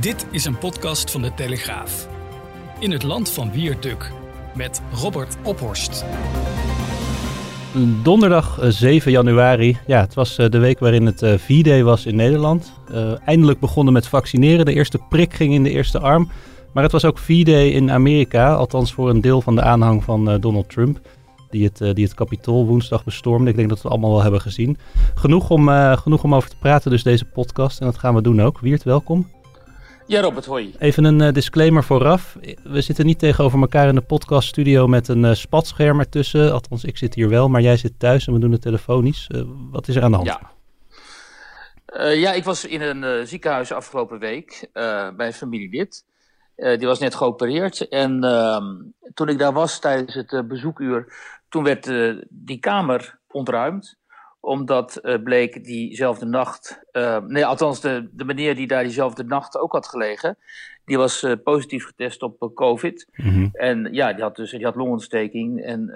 Dit is een podcast van de Telegraaf. In het land van Wierduk met Robert Ophorst. Donderdag 7 januari. Ja, het was de week waarin het V-Day was in Nederland. Eindelijk begonnen met vaccineren. De eerste prik ging in de eerste arm. Maar het was ook V-Day in Amerika. Althans voor een deel van de aanhang van Donald Trump. Die het, die het kapitool woensdag bestormde. Ik denk dat we het allemaal wel hebben gezien. Genoeg om, genoeg om over te praten, dus deze podcast. En dat gaan we doen ook. Wiert, welkom. Ja, Robert, hoi. Even een uh, disclaimer vooraf. We zitten niet tegenover elkaar in de podcaststudio met een uh, spatscherm ertussen. Althans, ik zit hier wel, maar jij zit thuis en we doen het telefonisch. Uh, wat is er aan de hand? Ja, ja ik was in een ziekenhuis afgelopen week bij een familielid. die was net geopereerd. En ehm, toen ik daar was tijdens het bezoekuur, toen werd die kamer ontruimd omdat uh, bleek diezelfde nacht, uh, nee, althans de, de meneer die daar diezelfde nacht ook had gelegen, die was uh, positief getest op COVID. Mm -hmm. En ja, die had dus die had longontsteking. En,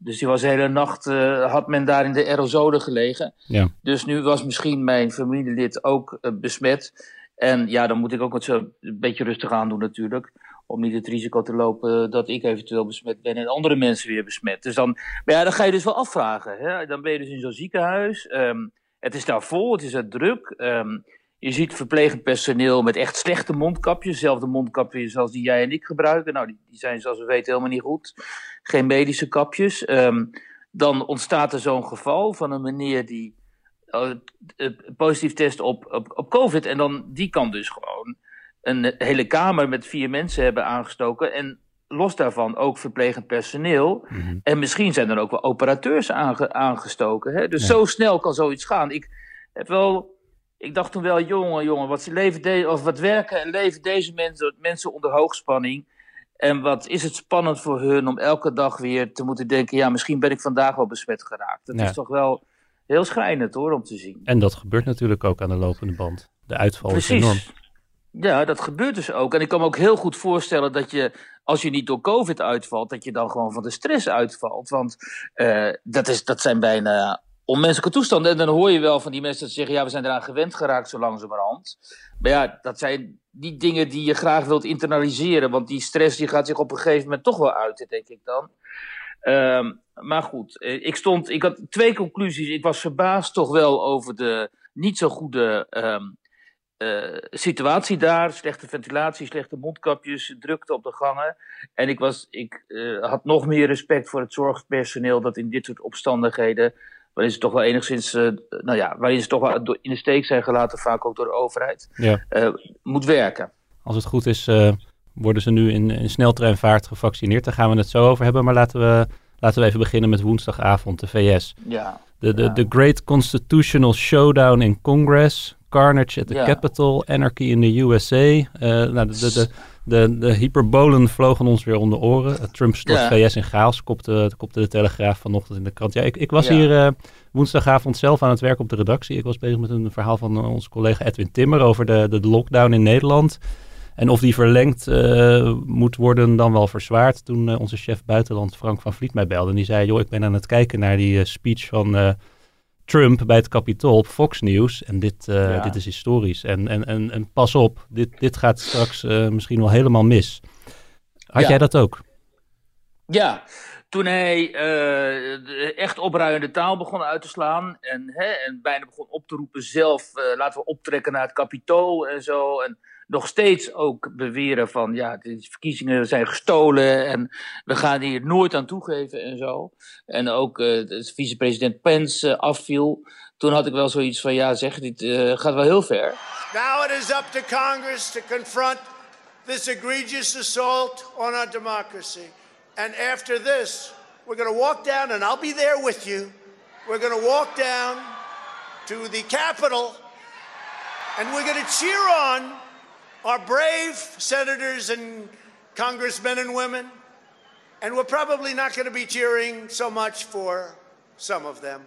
dus die was de hele nacht, had men daar in de aerosolen gelegen. Ja. Dus nu was misschien mijn familielid ook besmet. En ja, dan moet ik ook wat zo een beetje rustig aan doen natuurlijk om niet het risico te lopen dat ik eventueel besmet ben en andere mensen weer besmet. Dus dan, maar ja, dan ga je dus wel afvragen. Hè? Dan ben je dus in zo'n ziekenhuis. Um, het is daar vol, het is er druk. Um, je ziet verplegend personeel met echt slechte mondkapjes. Dezelfde mondkapjes als die jij en ik gebruiken. Nou, die, die zijn zoals we weten helemaal niet goed. Geen medische kapjes. Um, dan ontstaat er zo'n geval van een meneer die uh, positief test op, op, op COVID. En dan, die kan dus gewoon een hele kamer met vier mensen hebben aangestoken. En los daarvan ook verplegend personeel. Mm -hmm. En misschien zijn er ook wel operateurs aange aangestoken. Hè? Dus ja. zo snel kan zoiets gaan. Ik heb wel. Ik dacht toen wel, jongen, jongen, wat, leven de, of wat werken en leven deze mensen, mensen onder hoogspanning. En wat is het spannend voor hun om elke dag weer te moeten denken: ja, misschien ben ik vandaag wel besmet geraakt. Dat ja. is toch wel heel schrijnend hoor, om te zien. En dat gebeurt natuurlijk ook aan de lopende band. De uitval Precies. is enorm. Ja, dat gebeurt dus ook. En ik kan me ook heel goed voorstellen dat je, als je niet door COVID uitvalt, dat je dan gewoon van de stress uitvalt. Want uh, dat, is, dat zijn bijna onmenselijke toestanden. En dan hoor je wel van die mensen dat zeggen, ja, we zijn eraan gewend geraakt zo langzamerhand. Maar ja, dat zijn die dingen die je graag wilt internaliseren. Want die stress die gaat zich op een gegeven moment toch wel uiten, denk ik dan. Um, maar goed, ik, stond, ik had twee conclusies. Ik was verbaasd toch wel over de niet zo goede um, uh, situatie daar. Slechte ventilatie, slechte mondkapjes, drukte op de gangen. En ik, was, ik uh, had nog meer respect voor het zorgpersoneel dat in dit soort omstandigheden, waarin ze toch wel enigszins, uh, nou ja, waarin ze toch wel in de steek zijn gelaten, vaak ook door de overheid, ja. moet werken. Als het goed is, worden ze nu in, in sneltreinvaart gevaccineerd. Daar gaan we het zo over hebben. Maar laten we, laten we even beginnen met woensdagavond, de VS. Ja. De, de, ja. de Great Constitutional Showdown in Congress. Carnage at the Ja. Capitol, Anarchy in the USA. Eh, nou, de, de, de, de, hyperbolen vlogen ons weer om de oren. Eh, Trump stort Ja. VS in chaos, kopte, kopte de Telegraaf vanochtend in de krant. Ja, ik, ik was Ja. hier eh, woensdagavond zelf aan het werk op de redactie. Ik was bezig met een verhaal van onze collega Edwin Timmer over de, de, lockdown in Nederland. En of die verlengd moet worden, dan wel verzwaard. Toen onze chef buitenland Frank van Vliet mij belde. En die zei, joh, ik ben aan het kijken naar die speech van Trump bij het Capitool op Fox News. En dit, eh, Ja. dit is historisch. En, en, en, en pas op, dit, dit gaat straks eh, misschien wel helemaal mis. Had Ja. jij dat ook? Ja, toen hij eh, echt opruiende taal begon uit te slaan en, hè, en bijna begon op te roepen zelf, laten we optrekken naar het kapitool en zo. En nog steeds ook beweren van, ja, de verkiezingen zijn gestolen en we gaan hier nooit aan toegeven en zo. En ook de vicepresident Pence eh, afviel. Toen had ik wel zoiets van, ja zeg, dit eh, gaat wel heel ver. Now it is up to Congress to confront this egregious assault on our democracy. And after this, We're going to walk down, and I'll be there with you. We're going to walk down to the Capitol, and we're going to cheer on our brave senators and congressmen and women. And we're probably not going to be cheering so much for some of them.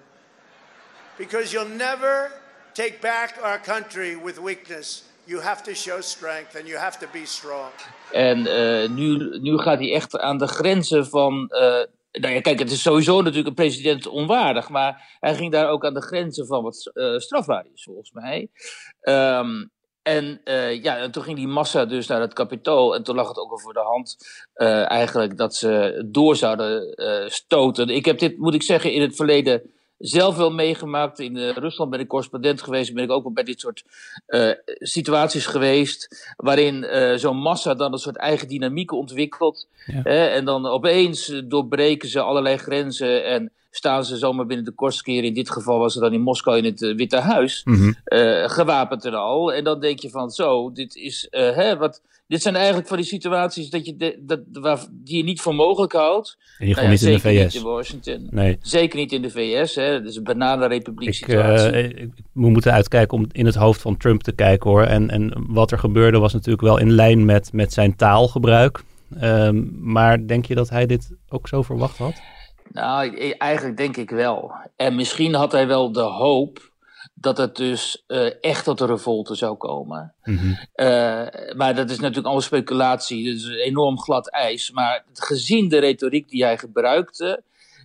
Because you'll never take back our country with weakness. You have to show strength and you have to be strong. En uh, nu, nu gaat hij echt aan de grenzen van. Uh, nou ja, kijk, het is sowieso natuurlijk een president onwaardig. Maar hij ging daar ook aan de grenzen van wat uh, strafbaar is, volgens mij. Um, en uh, ja, en toen ging die massa dus naar het kapitool. En toen lag het ook al voor de hand uh, eigenlijk dat ze door zouden uh, stoten. Ik heb dit, moet ik zeggen, in het verleden zelf wel meegemaakt. In Rusland ben ik correspondent geweest. Ben ik ook wel bij dit soort situaties geweest. Waarin zo'n massa dan een soort eigen dynamiek ontwikkelt. Ja. en dan opeens doorbreken ze allerlei grenzen. En staan ze zomaar binnen de kortskeren. In dit geval was het dan in Moskou in het uh, Witte Huis. Mm -hmm. uh, gewapend en al. En dan denk je van zo, dit is, uh, hè, wat, dit zijn eigenlijk van die situaties dat je de, dat, waar, die je niet voor mogelijk houdt. Je nou ja, niet in de VS. Niet in Washington. Nee. Zeker niet in de VS. Hè. Het is een bananenrepubliek situatie. ik, we moeten uitkijken om in het hoofd van Trump te kijken hoor. En, en wat er gebeurde was natuurlijk wel in lijn met, met zijn taalgebruik. Um, maar denk je dat hij dit ook zo verwacht had? Nou, eigenlijk denk ik wel. En misschien had hij wel de hoop dat het dus uh, echt tot een revolte zou komen. Mm -hmm. uh, maar dat is natuurlijk allemaal speculatie. Het is enorm glad ijs. Maar gezien de retoriek die hij gebruikte,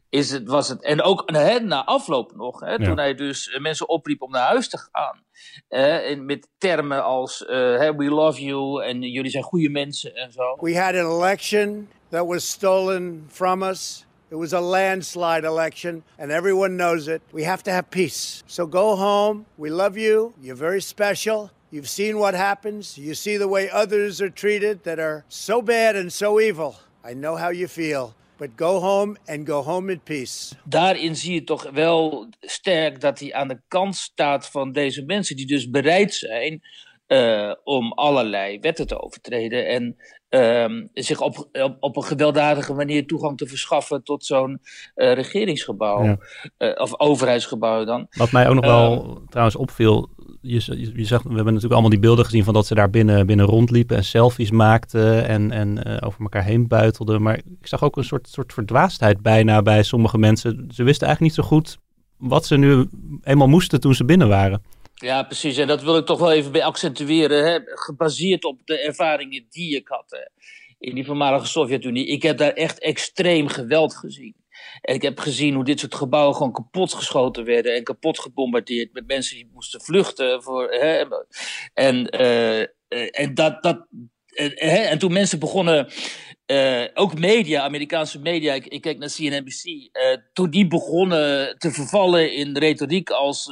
is het, was het. En ook hè, na afloop nog, hè, ja. toen hij dus mensen opriep om naar huis te gaan. Uh, met termen als hey, we love you en jullie zijn goede mensen en zo. We had an election that was stolen from us. It was a landslide election, and everyone knows it. We have to have peace. So go home. We love you. You're very special. You've seen what happens. You see the way others are treated that are so bad and so evil. I know how you feel. But go home and go home in peace. Daarin zie je toch wel sterk dat hij aan de kant staat van deze mensen die dus bereid zijn uh, om allerlei wetten te overtreden en um, zich op, op, op, een gewelddadige manier toegang te verschaffen tot zo'n uh, regeringsgebouw. Ja. Uh, of overheidsgebouw dan. Wat mij ook nog wel trouwens opviel. Je, je, je, zag, we hebben natuurlijk allemaal die beelden gezien van dat ze daar binnen, binnen rondliepen en selfies maakten en, en over elkaar heen buitelden. Maar ik zag ook een soort, soort verdwaasdheid bijna bij sommige mensen. Ze wisten eigenlijk niet zo goed wat ze nu eenmaal moesten toen ze binnen waren. Ja, precies. En dat wil ik toch wel even bij accentueren. Hè? Gebaseerd op de ervaringen die ik had hè? in die voormalige Sovjet-Unie. Ik heb daar echt extreem geweld gezien. En ik heb gezien hoe dit soort gebouwen gewoon kapot geschoten werden en kapot gebombardeerd met mensen die moesten vluchten. Voor, hè? En, uh, en, dat, dat, hè? en toen mensen begonnen uh, ook media, Amerikaanse media, ik, ik kijk naar CNNBC, uh, toen die begonnen te vervallen in retoriek als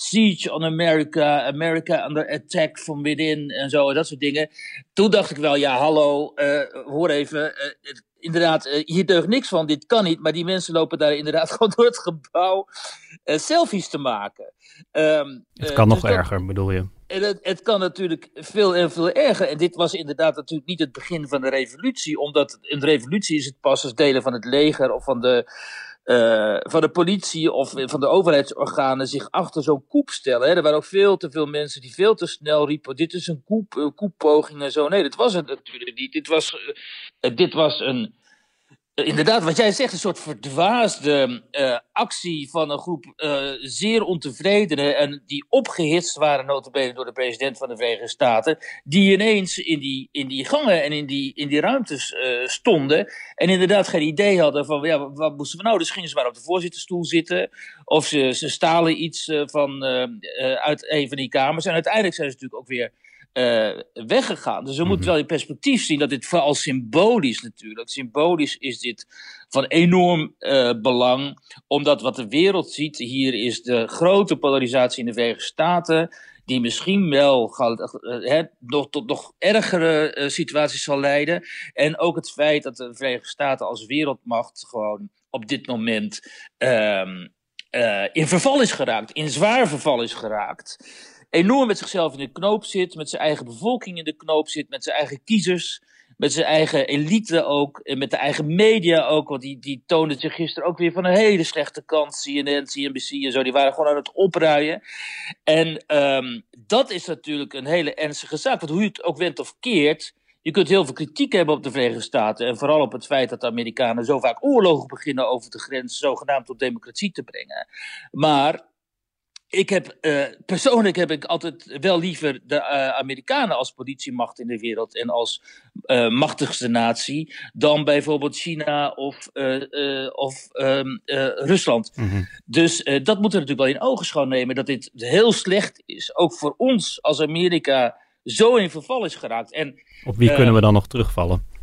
siege on America, America under attack from within en zo, dat soort dingen. Toen dacht ik wel, ja hallo, hoor even, inderdaad, hier deugt niks van, dit kan niet, maar die mensen lopen daar inderdaad gewoon door het gebouw selfies te maken. Um, het kan nog dus erger, bedoel je? En het, het, kan natuurlijk veel en veel erger. En dit was inderdaad natuurlijk niet het begin van de revolutie. Omdat een revolutie is het pas als delen van het leger of van de, uh, van de politie of van de overheidsorganen zich achter zo'n koep stellen. Hè. Er waren ook veel te veel mensen die veel te snel riepen: dit is een koep, een koeppoging en zo. Nee, dat was het natuurlijk niet. Dit was, uh, dit was een inderdaad, wat jij zegt, een soort verdwaasde uh, actie van een groep uh, zeer ontevredenen en die opgehitst waren notabene door de president van de Verenigde Staten, die ineens in die, in die gangen en in die, in die ruimtes stonden en inderdaad geen idee hadden van, ja, wat moesten we nou? Dus gingen ze maar op de voorzitterstoel zitten of ze, ze stalen iets van, uit een van die kamers en uiteindelijk zijn ze natuurlijk ook weer uh, weggegaan. Dus we moeten wel in perspectief zien dat dit vooral symbolisch natuurlijk. Symbolisch is dit van enorm uh, belang, omdat wat de wereld ziet hier is de grote polarisatie in de Verenigde Staten, die misschien wel uh, nog tot nog ergere situaties zal leiden. En ook het feit dat de Verenigde Staten als wereldmacht gewoon op dit moment um, in verval is geraakt, in zwaar verval is geraakt enorm met zichzelf in de knoop zit, met zijn eigen bevolking in de knoop zit, met zijn eigen kiezers. met zijn eigen elite ook, en met de eigen media ook, want die, die toonden zich gisteren ook weer van een hele slechte kant, CNN, CNBC en zo, die waren gewoon aan het opruien. En um, dat is natuurlijk een hele ernstige zaak, want hoe je het ook went of keert, je kunt heel veel kritiek hebben op de Verenigde Staten. En vooral op het feit dat de Amerikanen zo vaak oorlogen beginnen over de grens, zogenaamd tot democratie te brengen. Maar ik heb, uh, persoonlijk heb ik altijd wel liever de uh, Amerikanen als politiemacht in de wereld en als uh, machtigste natie dan bijvoorbeeld China of, of um, Rusland. Mm -hmm. Dus dat moeten we natuurlijk wel in ogenschouw nemen dat dit heel slecht is, ook voor ons als Amerika zo in verval is geraakt. En, op wie kunnen we dan nog terugvallen?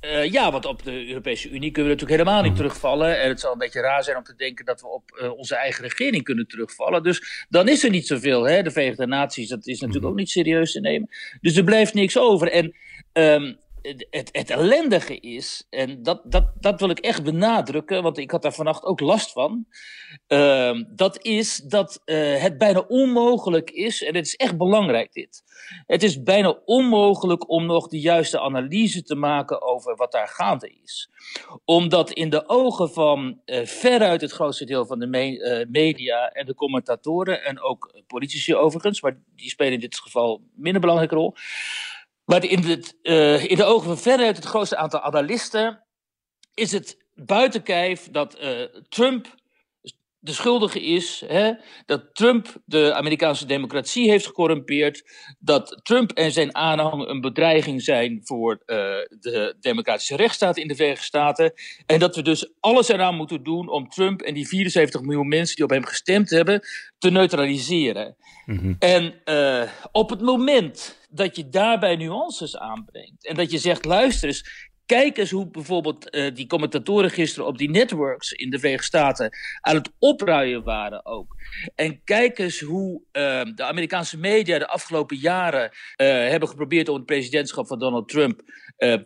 Uh, ja, want op de Europese Unie kunnen we natuurlijk helemaal niet mm. terugvallen. En het zal een beetje raar zijn om te denken dat we op uh, onze eigen regering kunnen terugvallen. Dus dan is er niet zoveel. Hè? De Verenigde Naties, dat is natuurlijk mm. ook niet serieus te nemen. Dus er blijft niks over. En um, het, het ellendige is, en dat, dat, dat wil ik echt benadrukken, want ik had daar vannacht ook last van. Uh, dat is dat uh, het bijna onmogelijk is, en het is echt belangrijk dit. Het is bijna onmogelijk om nog de juiste analyse te maken over wat daar gaande is. Omdat in de ogen van uh, veruit het grootste deel van de me media en de commentatoren, en ook politici overigens, maar die spelen in dit geval minder belangrijke rol maar in, uh, in de ogen van veruit het grootste aantal analisten is het buiten kijf dat uh, Trump de schuldige is, hè, dat Trump de Amerikaanse democratie heeft gecorrumpeerd, dat Trump en zijn aanhang een bedreiging zijn voor uh, de democratische rechtsstaat in de Verenigde Staten, en dat we dus alles eraan moeten doen om Trump en die 74 miljoen mensen die op hem gestemd hebben, te neutraliseren. Mm -hmm. En uh, op het moment dat je daarbij nuances aanbrengt en dat je zegt, luister eens, Kijk eens hoe bijvoorbeeld uh, die commentatoren gisteren op die networks in de Verenigde Staten aan het opruien waren ook. En kijk eens hoe uh, de Amerikaanse media de afgelopen jaren uh, hebben geprobeerd om het presidentschap van Donald Trump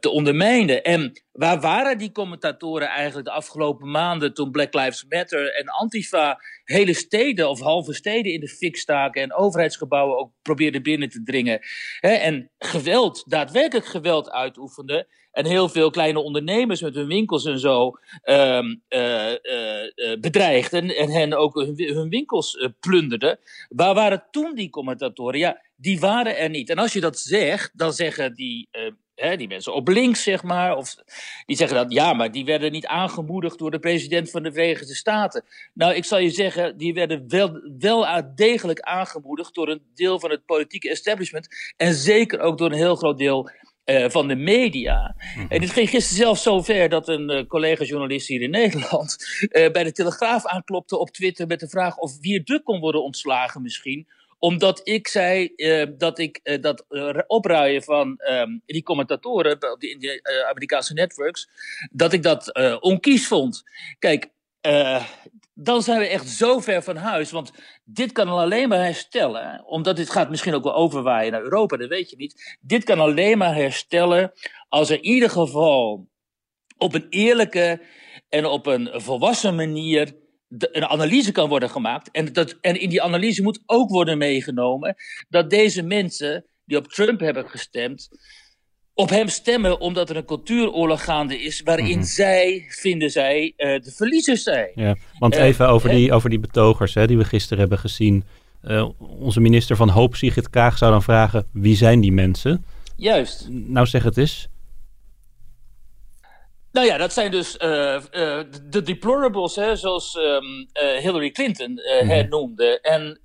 te ondermijnen. En waar waren die commentatoren eigenlijk de afgelopen maanden toen Black Lives Matter en Antifa hele steden of halve steden in de fik staken en overheidsgebouwen ook probeerden binnen te dringen. Hè, en geweld, daadwerkelijk geweld uitoefenden. En heel veel kleine ondernemers met hun winkels en zo um, uh, uh, bedreigden en hen ook hun winkels plunderden. Waar waren toen die commentatoren? Ja, die waren er niet. En als je dat zegt, dan zeggen die Hè, die mensen op links, zeg maar. Of die zeggen dat, ja, maar die werden niet aangemoedigd door de president van de Verenigde Staten. Nou, ik zal je zeggen, die werden wel, wel degelijk aangemoedigd door een deel van het politieke establishment. En zeker ook door een heel groot deel uh, van de media. Mm-hmm. En het ging gisteren zelfs zo ver dat een uh, collega-journalist hier in Nederland uh, bij de Telegraaf aanklopte op Twitter met de vraag of Wierduk kon worden ontslagen misschien omdat ik zei uh, dat ik uh, dat uh, opruien van um, die commentatoren op die Amerikaanse networks, dat ik dat onkies vond. Kijk, dan zijn we echt zo ver van huis. Want dit kan alleen maar herstellen. Omdat dit gaat misschien ook wel overwaaien naar Europa, dat weet je niet. Dit kan alleen maar herstellen als er in ieder geval op een eerlijke en op een volwassen manier een analyse kan worden gemaakt. En, dat, en in die analyse moet ook worden meegenomen dat deze mensen die op Trump hebben gestemd, op hem stemmen omdat er een cultuuroorlog gaande is waarin mm-hmm. zij, vinden zij, uh, de verliezers zijn. Ja, want uh, even over, die, over die betogers hè, die we gisteren hebben gezien. Uh, onze minister van Hoop, Sigrid Kaag, zou dan vragen, wie zijn die mensen? Juist. Nou zeg het eens. Nou ja, dat zijn dus uh, uh, de deplorables, hè, zoals um, uh, Hillary Clinton mm. het noemde. En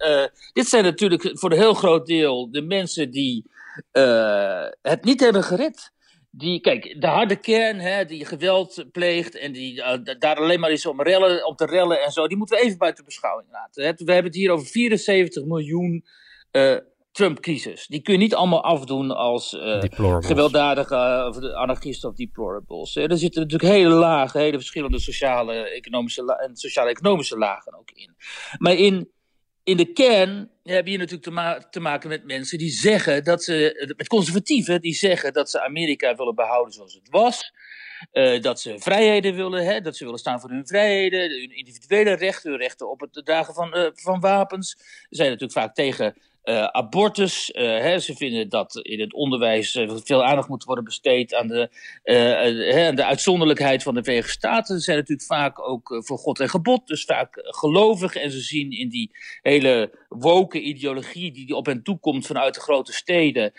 dit zijn natuurlijk voor een heel groot deel de mensen die het niet hebben gered. Die, kijk, de harde kern, hè, die geweld pleegt en die daar alleen maar is om, rellen, om te rellen en zo, die moeten we even buiten beschouwing laten. We hebben het hier over 74 miljoen Trump-crisis. Die kun je niet allemaal afdoen als uh, gewelddadige uh, of anarchisten of deplorables. Er zitten natuurlijk hele lagen, hele verschillende sociale, economische en sociaal-economische lagen ook in. Maar in, in de kern heb je natuurlijk te, ma te, maken met mensen die zeggen dat ze, met conservatieven, die zeggen dat ze Amerika willen behouden zoals het was. Uh, dat ze vrijheden willen, hè, dat ze willen staan voor hun vrijheden, hun individuele rechten, hun rechten op het dragen van, uh, van wapens. Ze zijn natuurlijk vaak tegen abortus. Hè, ze vinden dat in het onderwijs veel aandacht moet worden besteed aan de, aan de uitzonderlijkheid van de Verenigde Staten. Ze zijn natuurlijk vaak ook voor God en gebod, dus vaak gelovig. En ze zien in die hele woke ideologie die op hen toekomt vanuit de grote steden,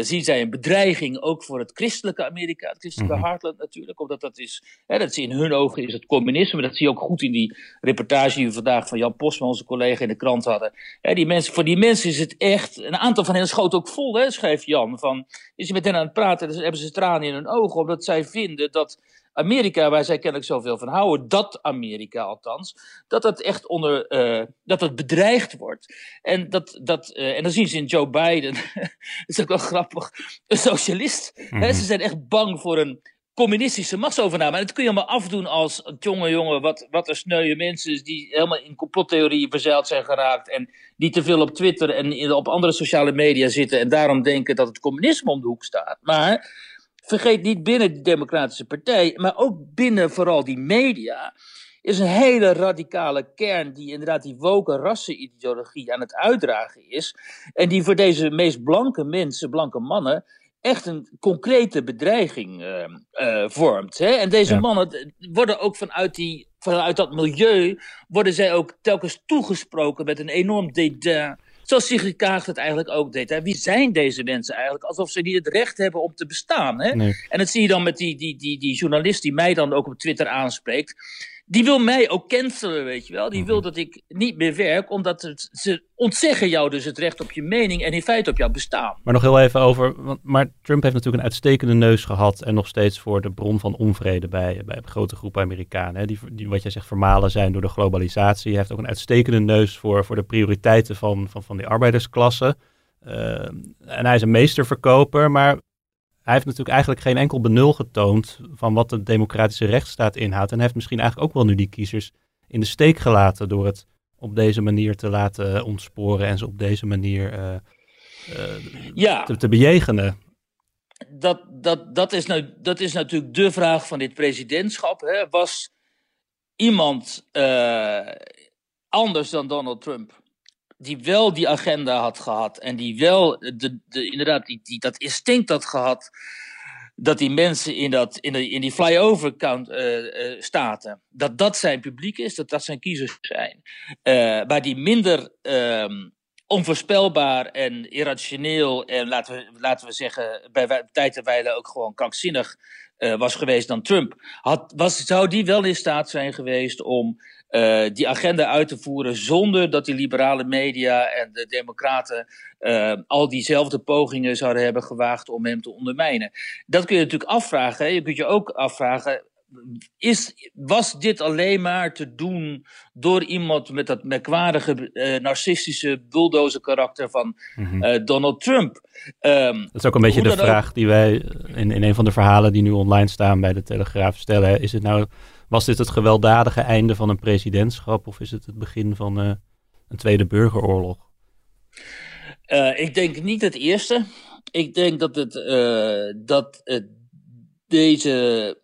zien zij een bedreiging ook voor het christelijke Amerika, het christelijke mm Hartland natuurlijk. Omdat dat is, hè, dat is in hun ogen is het communisme. Dat zie je ook goed in die reportage die we vandaag van Jan Postman, onze collega, in de krant hadden. Hè, die mensen, voor die mensen is het echt, een aantal van hen schoot ook vol, hè, schreef Jan. Van, is je met hen aan het praten, dan hebben ze tranen in hun ogen, omdat zij vinden dat Amerika, waar zij kennelijk zoveel van houden, dat Amerika althans, dat het echt onder, uh, dat het bedreigd wordt. En, dat, dat, uh, en dan zien ze in Joe Biden, dat is ook wel grappig, een socialist. Mm -hmm. hè, ze zijn echt bang voor een communistische machtsovername. En dat kun je allemaal afdoen als, jonge jongen, wat, wat een sneuwe mensen die helemaal in complottheorieën verzeild zijn geraakt en die te veel op Twitter en op andere sociale media zitten en daarom denken dat het communisme om de hoek staat. Maar vergeet niet binnen de Democratische Partij, maar ook binnen vooral die media, is een hele radicale kern die inderdaad die woke rassenideologie aan het uitdragen is. En die voor deze meest blanke mensen, blanke mannen, echt een concrete bedreiging uh, uh, vormt. Hè? En deze ja. mannen worden ook vanuit, die, vanuit dat milieu, worden zij ook telkens toegesproken met een enorm dédain. Zoals Sigrid Kaag het eigenlijk ook deed. Hè? Wie zijn deze mensen eigenlijk? Alsof ze niet het recht hebben om te bestaan. Hè? Nee. En dat zie je dan met die, die, die, die journalist die mij dan ook op Twitter aanspreekt die wil mij ook cancelen, weet je wel. Die wil dat ik niet meer werk, omdat het, ze ontzeggen jou dus het recht op je mening en in feite op jouw bestaan. Maar nog heel even over, want, maar Trump heeft natuurlijk een uitstekende neus gehad en nog steeds voor de bron van onvrede bij, bij grote groepen Amerikanen. Hè, die, die, wat jij zegt, vermalen zijn door de globalisatie. Hij heeft ook een uitstekende neus voor, voor de prioriteiten van, van, van die arbeidersklasse. Uh, en hij is een meesterverkoper, maar hij heeft natuurlijk eigenlijk geen enkel benul getoond van wat de democratische rechtsstaat inhoudt. En hij heeft misschien eigenlijk ook wel nu die kiezers in de steek gelaten door het op deze manier te laten ontsporen en ze op deze manier uh, uh, ja. te, te bejegenen. Dat, dat, dat, is nou, dat is natuurlijk de vraag van dit presidentschap. Hè. Was iemand uh, anders dan Donald Trump die wel die agenda had gehad en die wel de, de, inderdaad die, die, dat instinct had gehad dat die mensen in, dat, in, de, in die flyover count, uh, uh, staten, dat dat zijn publiek is, dat dat zijn kiezers zijn. Uh, maar die minder um, onvoorspelbaar en irrationeel en laten we, laten we zeggen bij tijd en wijle ook gewoon krankzinnig was geweest dan Trump, had, was, zou die wel in staat zijn geweest om uh, die agenda uit te voeren zonder dat die liberale media en de democraten uh, al diezelfde pogingen zouden hebben gewaagd om hem te ondermijnen. Dat kun je natuurlijk afvragen. Hè? Je kunt je ook afvragen, is, was dit alleen maar te doen door iemand met dat merkwaardige uh, narcistische bulldozer karakter van mm -hmm. uh, Donald Trump? Um, dat is ook een beetje de vraag ook... die wij in, in een van de verhalen die nu online staan bij de Telegraaf stellen. Is het nou was dit het gewelddadige einde van een presidentschap of is het het begin van uh, een tweede burgeroorlog? Uh, ik denk niet het eerste. Ik denk dat, het, uh, dat deze,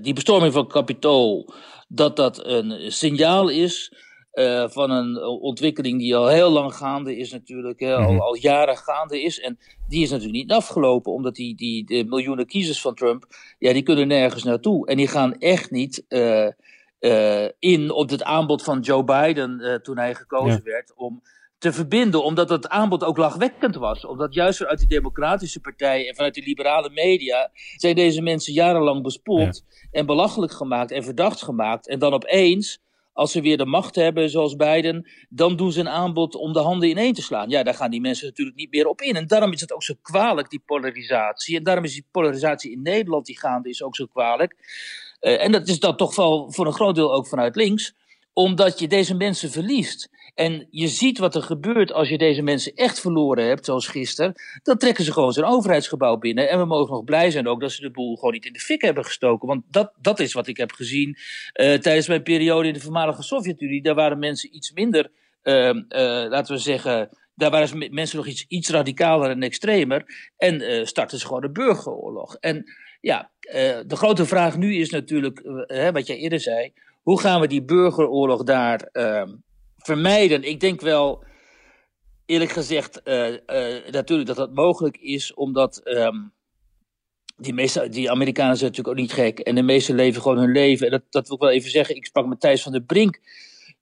die bestorming van Capitool, dat dat een signaal is uh, van een ontwikkeling die al heel lang gaande is natuurlijk, hè, al, mhm. al, jaren gaande is. En die is natuurlijk niet afgelopen, omdat die, die de miljoenen kiezers van Trump, ja, die kunnen nergens naartoe. En die gaan echt niet uh, uh, in op het aanbod van Joe Biden toen hij gekozen ja. werd om te verbinden, omdat het aanbod ook lachwekkend was. Omdat juist vanuit die democratische partij en vanuit de liberale media zijn deze mensen jarenlang bespoeld ja. en belachelijk gemaakt en verdacht gemaakt. En dan opeens als ze weer de macht hebben, zoals Biden, dan doen ze een aanbod om de handen ineen te slaan. Ja, daar gaan die mensen natuurlijk niet meer op in. En daarom is het ook zo kwalijk, die polarisatie. En daarom is die polarisatie in Nederland die gaande is ook zo kwalijk. Uh, en dat is dan toch wel voor een groot deel ook vanuit links omdat je deze mensen verliest. En je ziet wat er gebeurt als je deze mensen echt verloren hebt, zoals gisteren. Dan trekken ze gewoon zo'n overheidsgebouw binnen. En we mogen nog blij zijn ook dat ze de boel gewoon niet in de fik hebben gestoken. Want dat, dat is wat ik heb gezien uh, tijdens mijn periode in de voormalige Sovjet-Unie. Daar waren mensen iets minder, uh, uh, laten we zeggen, daar waren mensen nog iets, iets radicaler en extremer. En uh, startten ze gewoon de burgeroorlog. En ja, de grote vraag nu is natuurlijk, uh, wat jij eerder zei hoe gaan we die burgeroorlog daar uh, vermijden? Ik denk wel. eerlijk gezegd, natuurlijk dat dat mogelijk is, omdat ehm, die, die Amerikanen zijn natuurlijk ook niet gek. En de meesten leven gewoon hun leven. En dat, dat wil ik wel even zeggen. Ik sprak met Thijs van der Brink.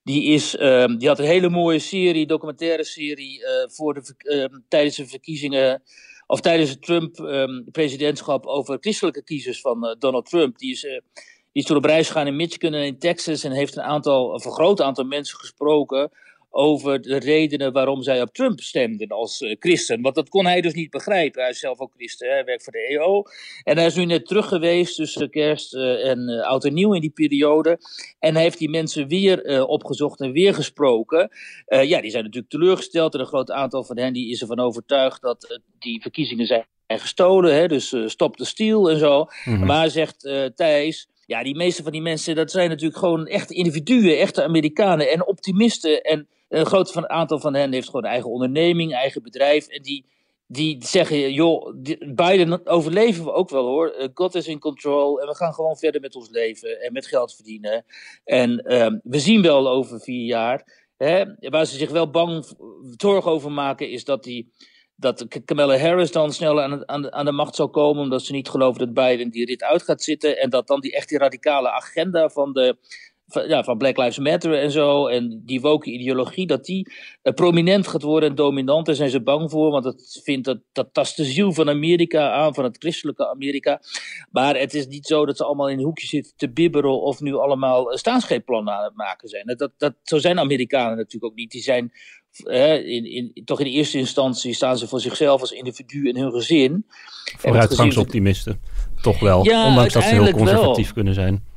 Die, is, ehm, die had een hele mooie serie, documentaire serie, voor de, ehm, tijdens de verkiezingen of tijdens het Trump-presidentschap over christelijke kiezers van Donald Trump. Die is, die is toen op reis gegaan in Michigan en in Texas en heeft een aantal, een groot aantal mensen gesproken over de redenen waarom zij op Trump stemden als uh, christen. Want dat kon hij dus niet begrijpen. Hij is zelf ook christen, hij werkt voor de EO. En hij is nu net terug geweest tussen kerst uh, en uh, oud en nieuw in die periode. En hij heeft die mensen weer opgezocht en weer gesproken. ja, die zijn natuurlijk teleurgesteld. En een groot aantal van hen die is ervan overtuigd dat die verkiezingen zijn gestolen. Hè? Dus stop de steal en zo. Mm-hmm. Maar zegt Thijs... Ja, die meeste van die mensen, dat zijn natuurlijk gewoon echte individuen, echte Amerikanen en optimisten. En een groot van, aantal van hen heeft gewoon eigen onderneming, eigen bedrijf. En die, die zeggen, joh, Biden overleven we ook wel hoor. Eh, God is in control en we gaan gewoon verder met ons leven en met geld verdienen. En uh, we zien wel over vier jaar. Hè, waar ze zich wel bang, zorgen over maken, is dat die dat Kamala Harris dan snel aan, de macht zal komen, omdat ze niet geloven dat Biden die rit uit gaat zitten. En dat dan die echt die radicale agenda van de van, ja, van Black Lives Matter en zo. En die woke ideologie, dat die uh, prominent gaat worden en dominant. Daar zijn ze bang voor, want dat, vindt, dat, dat tast de ziel van Amerika aan, van het christelijke Amerika. Maar het is niet zo dat ze allemaal in een hoekje zitten te bibberen of nu allemaal staatsgreepplannen aan het maken zijn. Dat, dat, zo zijn Amerikanen natuurlijk ook niet. Die zijn in, in, toch in eerste instantie staan ze voor zichzelf als individu en hun gezin. Vooruitgangsoptimisten, toch wel. Ja, ondanks dat ze heel conservatief wel. kunnen zijn.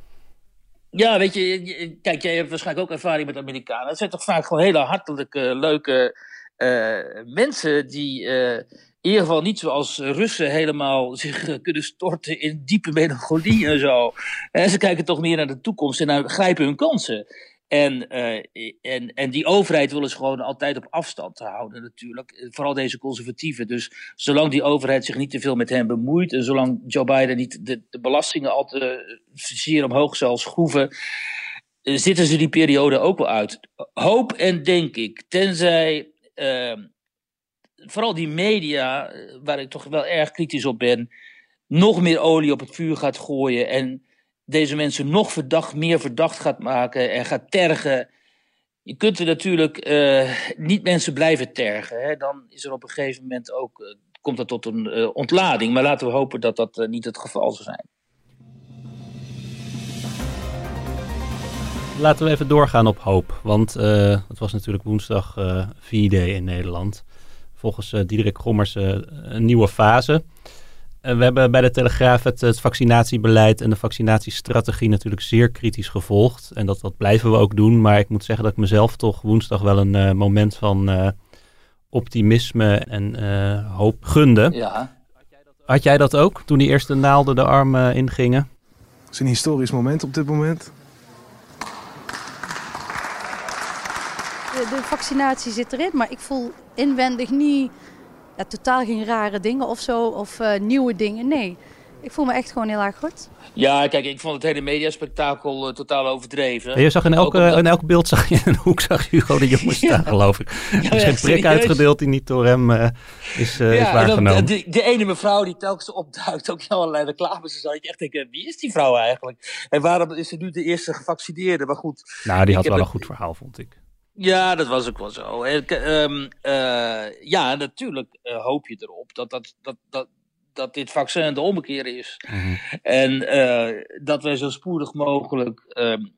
Ja, weet je, kijk, jij hebt waarschijnlijk ook ervaring met Amerikanen. Het zijn toch vaak gewoon hele hartelijke, leuke uh, mensen die uh, in ieder geval niet zoals Russen helemaal zich kunnen storten in diepe melancholie en zo. En ze kijken toch meer naar de toekomst en grijpen hun kansen. En, uh, en, en die overheid willen ze gewoon altijd op afstand houden, natuurlijk. Vooral deze conservatieven. Dus zolang die overheid zich niet te veel met hen bemoeit. en zolang Joe Biden niet de, de belastingen al te zeer omhoog zal schroeven. Zitten ze die periode ook wel uit. Hoop en denk ik, tenzij. Uh, vooral die media, waar ik toch wel erg kritisch op ben. nog meer olie op het vuur gaat gooien. en deze mensen nog verdacht, meer verdacht gaat maken en gaat tergen. Je kunt er natuurlijk uh, niet mensen blijven tergen. Hè? Dan is er op een gegeven moment ook, uh, komt dat tot een uh, ontlading. Maar laten we hopen dat dat niet het geval zal zijn. Laten we even doorgaan op hoop. Want het was natuurlijk woensdag 4D in Nederland. Volgens Diederik Gommers een nieuwe fase. Eh, we hebben bij de Telegraaf het, het, vaccinatiebeleid en de vaccinatiestrategie natuurlijk zeer kritisch gevolgd. En dat, dat blijven we ook doen. Maar ik moet zeggen dat ik mezelf toch woensdag wel een uh, moment van uh, optimisme en hoop gunde. Ja. Had jij dat ook toen die eerste naalden de arm ingingen? Het is een historisch moment op dit moment. De, de vaccinatie zit erin, maar ik voel inwendig niet ja, totaal geen rare dingen of zo, of uh, nieuwe dingen. Nee, ik voel me echt gewoon heel erg goed. Ja, kijk, ik vond het hele mediaspectakel uh, totaal overdreven. je zag in, elke, in elk beeld zag je in een hoek zag je Hugo de Jonge staan, geloof ik. Er is geen prik uitgedeeld die niet door hem uh, is, uh, ja, is waargenomen. De, de, ene mevrouw die telkens opduikt, ook in allerlei reclames, zou ik echt denken, wie is die vrouw eigenlijk? En waarom is ze nu de eerste gevaccineerde? Maar goed. Nou, die had wel een goed verhaal, vond ik. Ja, dat was ook wel zo. Um, uh, ja, natuurlijk uh, hoop je erop dat, dat, dat, dat, dat dit vaccin de ommekeer is. Mm-hmm. En uh, dat wij zo spoedig mogelijk um,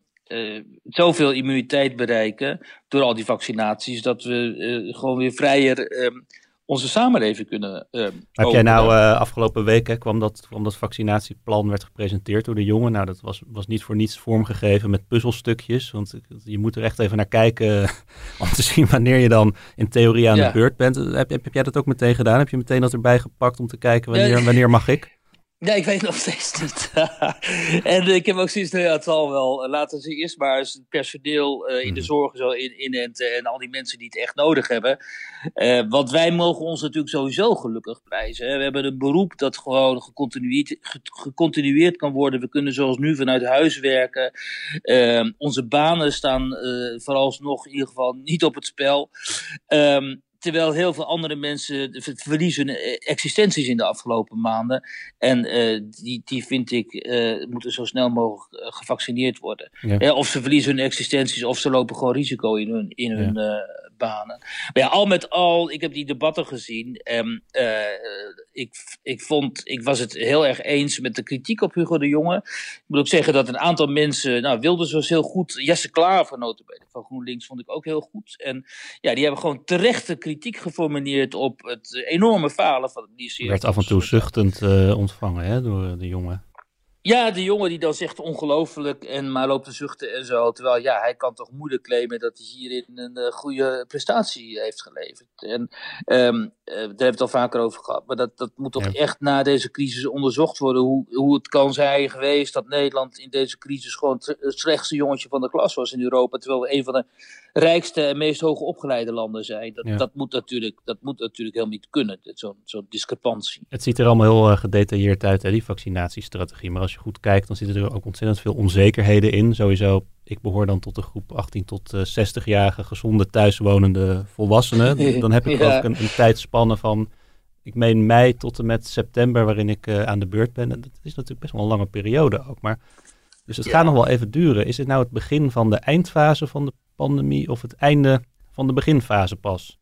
zoveel immuniteit bereiken door al die vaccinaties, dat we gewoon weer vrijer um, onze samenleving kunnen. Uh, Heb jij nou uh, afgelopen week kwam, dat, kwam dat vaccinatieplan werd gepresenteerd door de jongen. Nou, dat was, was niet voor niets vormgegeven met puzzelstukjes. Want je moet er echt even naar kijken om te zien wanneer je dan in theorie aan de beurt bent. Heb, heb, heb, jij dat ook meteen gedaan? Heb je meteen dat erbij gepakt om te kijken wanneer, wanneer mag ik? Ja, ik weet nog steeds niet. en ik heb ook zoiets ja, het zal wel. Laten ze eerst maar eens het personeel uh, in de mhm. zorg zo in, inenten en al die mensen die het echt nodig hebben. Uh, want wij mogen ons natuurlijk sowieso gelukkig prijzen. Hè. We hebben een beroep dat gewoon gecontinueerd, gecontinueerd kan worden. We kunnen zoals nu vanuit huis werken. Uh, onze banen staan vooralsnog in ieder geval niet op het spel. Um, terwijl heel veel andere mensen verliezen hun existenties in de afgelopen maanden. En die, die vind ik moeten zo snel mogelijk gevaccineerd worden. of ze verliezen hun existenties of ze lopen gewoon risico in hun, in hun banen. Maar ja, al met al, ik heb die debatten gezien. En ik, ik, vond, ik was het heel erg eens met de kritiek op Hugo de Jonge. Ik moet ook zeggen dat een aantal mensen, nou, Wilders was heel goed. Jesse Klaver, notabene, van GroenLinks, vond ik ook heel goed. En ja, die hebben gewoon terechte kritiek geformuleerd op het enorme falen van die serie. Werd af en toe zuchtend uh, ontvangen hè, door de jongen. Ja, de jongen die dan zegt ongelooflijk en maar loopt te zuchten en zo. Terwijl ja, hij kan toch moeilijk claimen dat hij hierin een uh, goede prestatie heeft geleverd. En um, daar hebben we het al vaker over gehad. Maar dat, dat moet toch echt na deze crisis onderzocht worden. Hoe, hoe het kan zijn geweest dat Nederland in deze crisis gewoon het slechtste jongetje van de klas was in Europa. Terwijl we een van de rijkste en meest hoogopgeleide landen zijn. Dat, dat, moet, natuurlijk, dat moet natuurlijk helemaal niet kunnen, zo'n zo discrepantie. Het ziet er allemaal heel uh, gedetailleerd uit, hè, die vaccinatiestrategie. Maar als je goed kijkt, dan zitten er ook ontzettend veel onzekerheden in. Sowieso, ik behoor dan tot de groep 18 tot uh, eh, 60-jarige gezonde thuiswonende volwassenen. Dan heb ik ja. ook een, een tijdspanne van ik meen mei tot en met september waarin ik uh, aan de beurt ben. En dat is natuurlijk best wel een lange periode ook. Maar, dus het gaat nog wel even duren. Is het nou het begin van de eindfase van de pandemie of het einde van de beginfase pas?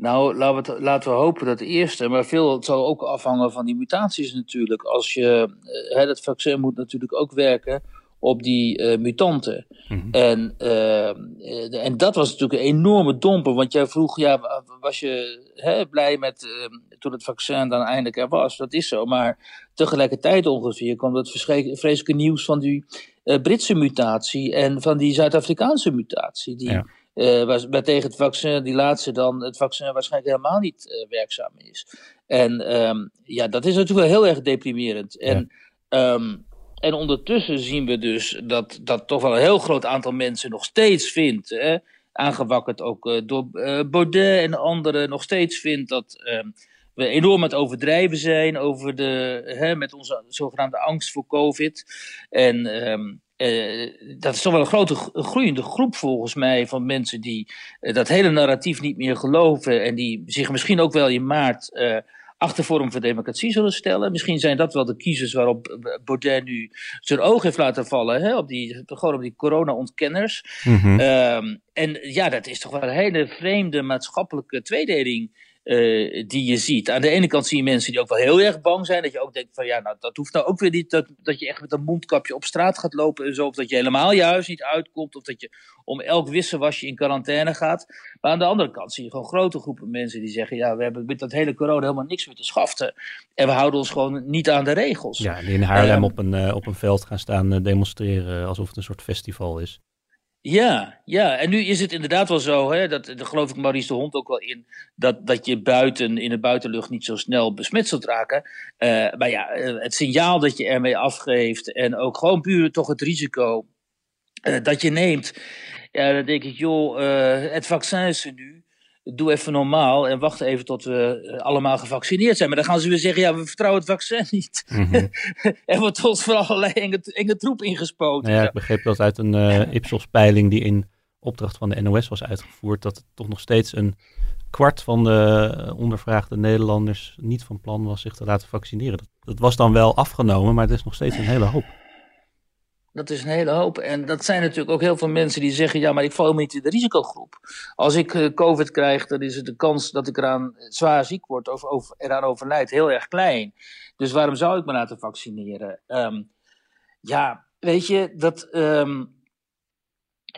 Nou, laten we, laten we hopen dat de eerste, maar veel het zal ook afhangen van die mutaties natuurlijk. Als je, uh, het vaccin moet natuurlijk ook werken op die uh, mutanten. Mhm. en, uh, en dat was natuurlijk een enorme domper, want jij vroeg, ja, was je hè, blij met ehm, toen het vaccin dan eindelijk er was? Dat is zo, maar tegelijkertijd ongeveer kwam het vreselijke nieuws van die Britse mutatie en van die Zuid-Afrikaanse mutatie. Die, ja. Uh, tegen het vaccin, die laatste dan, het vaccin waarschijnlijk helemaal niet uh, werkzaam is. En um, ja, dat is natuurlijk wel heel erg deprimerend. En, um, en ondertussen zien we dus dat, dat toch wel een heel groot aantal mensen nog steeds vindt, hè, aangewakkerd ook uh, door Baudet en anderen, nog steeds vindt dat um, we enorm aan het overdrijven zijn over de, hè, met onze zogenaamde angst voor COVID. En um, uh, dat is toch wel een grote groeiende groep volgens mij van mensen die uh, dat hele narratief niet meer geloven en die zich misschien ook wel in maart uh, achter Forum voor Democratie zullen stellen. Misschien zijn dat wel de kiezers waarop Baudet nu zijn oog heeft laten vallen, hè, op die, gewoon op die corona-ontkenners. Mm -hmm. um, en ja, dat is toch wel een hele vreemde maatschappelijke tweedeling uh, die je ziet. Aan de ene kant zie je mensen die ook wel heel erg bang zijn. Dat je ook denkt van ja, nou dat hoeft nou ook weer niet. Dat, dat je echt met een mondkapje op straat gaat lopen en zo. Of dat je helemaal juist niet uitkomt. Of dat je om elk wisselwasje in quarantaine gaat. Maar aan de andere kant zie je gewoon grote groepen mensen die zeggen... ja, we hebben met dat hele corona helemaal niks meer te schaften. En we houden ons gewoon niet aan de regels. Ja, die in Haarlem um, op, een, uh, op een veld gaan staan uh, demonstreren alsof het een soort festival is. Ja, ja, en nu is het inderdaad wel zo, hè, dat, daar geloof ik Maurice de Hond ook wel in, dat, dat je buiten, in de buitenlucht niet zo snel besmet zult raken. Uh, maar ja, het signaal dat je ermee afgeeft en ook gewoon puur toch het risico uh, dat je neemt. Ja, dan denk ik, joh, het vaccin is er nu doe even normaal en wacht even tot we allemaal gevaccineerd zijn. Maar dan gaan ze weer zeggen, ja, we vertrouwen het vaccin niet. Mm -hmm. er wordt ons voor allerlei enge, enge troep ingespoten. Nou ja, ik begreep dat uit een uh, Ipsos-peiling die in opdracht van de NOS was uitgevoerd, dat toch nog steeds een kwart van de ondervraagde Nederlanders niet van plan was zich te laten vaccineren. Dat, dat was dan wel afgenomen, maar het is nog steeds een hele hoop. Dat is een hele hoop. En dat zijn natuurlijk ook heel veel mensen die zeggen: ja, maar ik val niet in de risicogroep. Als ik uh, COVID krijg, dan is de kans dat ik eraan zwaar ziek word of, of eraan overlijd heel erg klein. Dus waarom zou ik me laten vaccineren? Um, ja, weet je, dat. Um,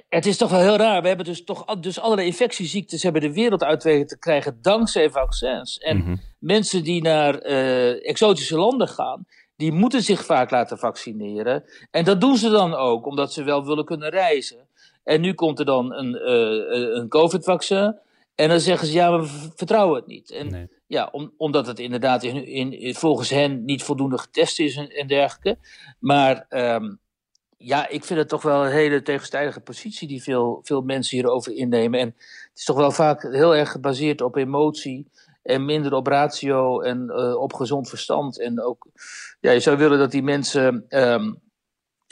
het is toch wel heel raar. We hebben dus toch dus allerlei infectieziektes hebben de wereld uit weten te krijgen dankzij vaccins. En mm -hmm. mensen die naar uh, exotische landen gaan, die moeten zich vaak laten vaccineren. En dat doen ze dan ook, omdat ze wel willen kunnen reizen. En nu komt er dan een, uh, een COVID-vaccin. En dan zeggen ze, ja, we vertrouwen het niet. En nee. ja, om, omdat het inderdaad in, in, volgens hen niet voldoende getest is en, en dergelijke. Maar um, ja, ik vind het toch wel een hele tegenstrijdige positie die veel, veel mensen hierover innemen. En het is toch wel vaak heel erg gebaseerd op emotie en minder op ratio en uh, op gezond verstand. En ook, ja, je zou willen dat die mensen um,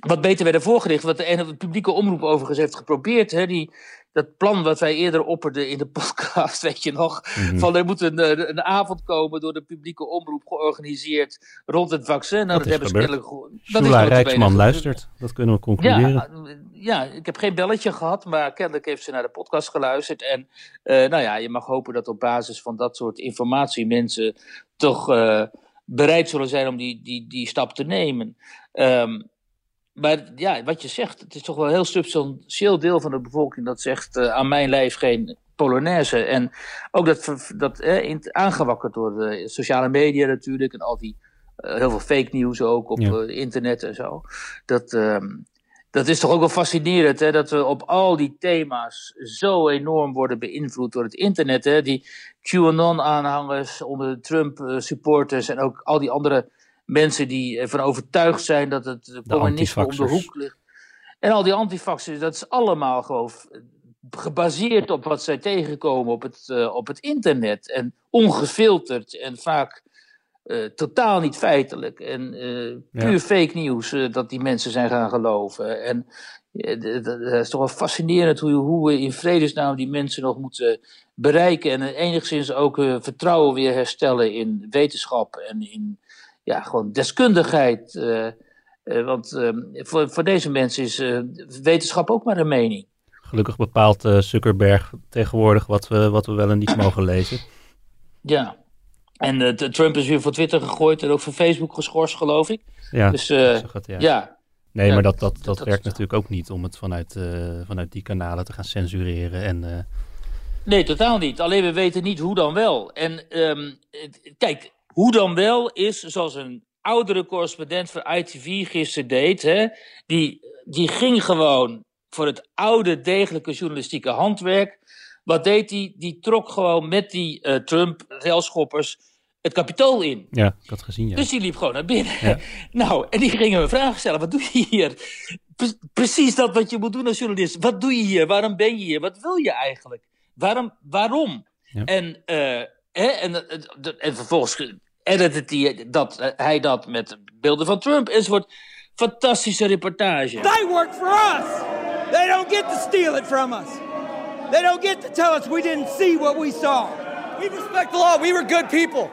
wat beter werden voorgericht. Wat de ene publieke omroep overigens heeft geprobeerd. Hè, die, dat plan wat wij eerder opperden in de podcast, weet je nog. Mhm. Van er moet een, eh, een avond komen door de publieke omroep georganiseerd rond het vaccin. Nou, Dat dat, is hebben ze kennelijk notabene Rijksman luistert. Dat kunnen we concluderen. Ja, eh, ja, ik heb geen belletje gehad, maar kennelijk heeft ze naar de podcast geluisterd. En eh, nou ja, je mag hopen dat op basis van dat soort informatie mensen toch eh, bereid zullen zijn om die, die, die stap te nemen. Ehm, maar ja, wat je zegt, het is toch wel een heel substantieel deel van de bevolking dat zegt eh, aan mijn lijf geen Polonaise. En ook dat, dat eh, aangewakkerd door de sociale media natuurlijk en al die heel veel fake news ook op Ja. internet en zo. Dat, ehm, dat is toch ook wel fascinerend, hè, dat we op al die thema's zo enorm worden beïnvloed door het internet. Hè? Die QAnon-aanhangers onder de Trump-supporters en ook al die andere mensen die ervan overtuigd zijn dat het communisme om de hoek ligt. En al die antifaxers, dat is allemaal gewoon gebaseerd op wat zij tegenkomen op het, eh, op het internet. En ongefilterd en vaak eh, totaal niet feitelijk. En eh, puur Ja. fake nieuws eh, dat die mensen zijn gaan geloven. En dat is toch wel fascinerend hoe, hoe we in vredesnaam die mensen nog moeten bereiken. En enigszins ook vertrouwen weer herstellen in wetenschap en in ja, gewoon deskundigheid. want eh, voor, voor deze mensen is wetenschap ook maar een mening. Gelukkig bepaalt Zuckerberg tegenwoordig wat we, wat we wel en niet mogen lezen. Ja. En t- Trump is weer van Twitter gegooid en ook van Facebook geschorst, geloof ik. Ja, dus eh, het, ja. ja. Nee, Ja, maar dat, dat, dat, dat- werkt natuurlijk ook niet om het vanuit, eh, vanuit die kanalen te gaan censureren. En, Nee, totaal niet. Alleen we weten niet hoe dan wel. En ehm, kijk, hoe dan wel is zoals een oudere correspondent van ITV gisteren deed. Hè? Die, die ging gewoon voor het oude degelijke journalistieke handwerk. Wat deed hij? Die trok gewoon met die Trump-relschoppers het kapitool in. ja, ik had gezien, ja. Dus die liep gewoon naar binnen. Ja. Nou, en die gingen me vragen stellen. Wat doe je hier? Pre- precies dat wat je moet doen als journalist. Wat doe je hier? Waarom ben je hier? Wat wil je eigenlijk? Waarom? waarom? Ja. En, eh, hè, en, eh, d- en vervolgens edited hij dat, eh, hij dat met beelden van Trump enzovoort. Fantastische reportage. They work for us. They don't get to steal it from us. They don't get to tell us we didn't see what we saw. We respect the law. We were good people.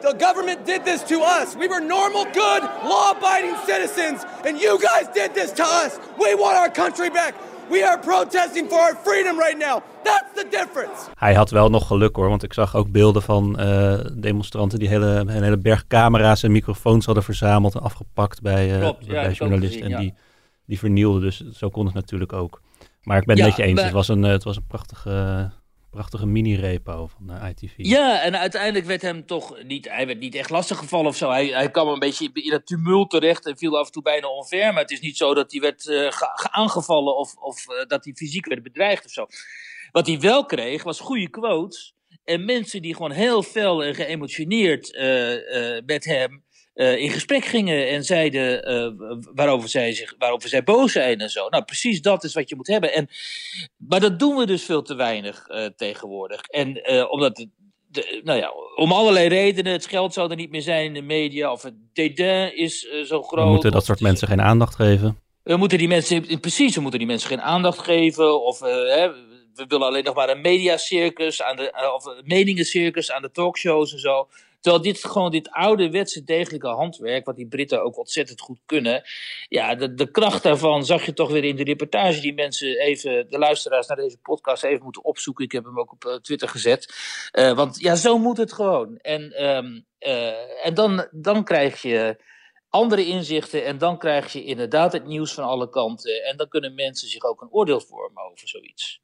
The government did this to us. We were normal, good, law abiding citizens, and you guys did this to us. We want our country back. We are protesting for our freedom right now. That's the difference. Hij had wel nog geluk hoor, want ik zag ook beelden van eh, demonstranten die hele, een hele berg camera's en microfoons hadden verzameld en afgepakt bij, eh, Klopt, ja, bij journalisten. gezien, en ja. die, die vernielden, dus zo kon het natuurlijk ook. Maar ik ben het Ja, met je eens, maar- het was een, eh, het was een prachtige, prachtige mini-repo van eh, ITV. Ja, en uiteindelijk werd hem toch niet, hij werd niet echt lastiggevallen of zo. Hij, hij kwam een beetje in het tumult terecht en viel af en toe bijna onver. Maar het is niet zo dat hij werd ge- aangevallen of, of eh, dat hij fysiek werd bedreigd of zo. Wat hij wel kreeg was goede quotes en mensen die gewoon heel fel en geëmotioneerd met hem eh, in gesprek gingen en zeiden eh, waarover, zij zich, waarover zij boos zijn en zo. Nou, precies dat is wat je moet hebben. En, maar dat doen we dus veel te weinig eh, tegenwoordig. En omdat de, nou ja, om allerlei redenen. Het geld zou er niet meer zijn in de media. Of het dédain is zo groot. We moeten dat soort mensen geen aandacht geven. We moeten die mensen, precies, we moeten die mensen geen aandacht geven. Of hè, we willen alleen nog maar een mediacircus, aan de, of een meningencircus aan de talkshows en zo. Terwijl dit gewoon dit ouderwetse degelijke handwerk, wat die Britten ook ontzettend goed kunnen. Ja, de, de kracht daarvan zag je toch weer in de reportage die mensen even, de luisteraars naar deze podcast even moeten opzoeken. Ik heb hem ook op eh, Twitter gezet. Eh, want ja, zo moet het gewoon. En, ehm, eh, en dan, dan krijg je andere inzichten en dan krijg je inderdaad het nieuws van alle kanten. En dan kunnen mensen zich ook een oordeel vormen over zoiets.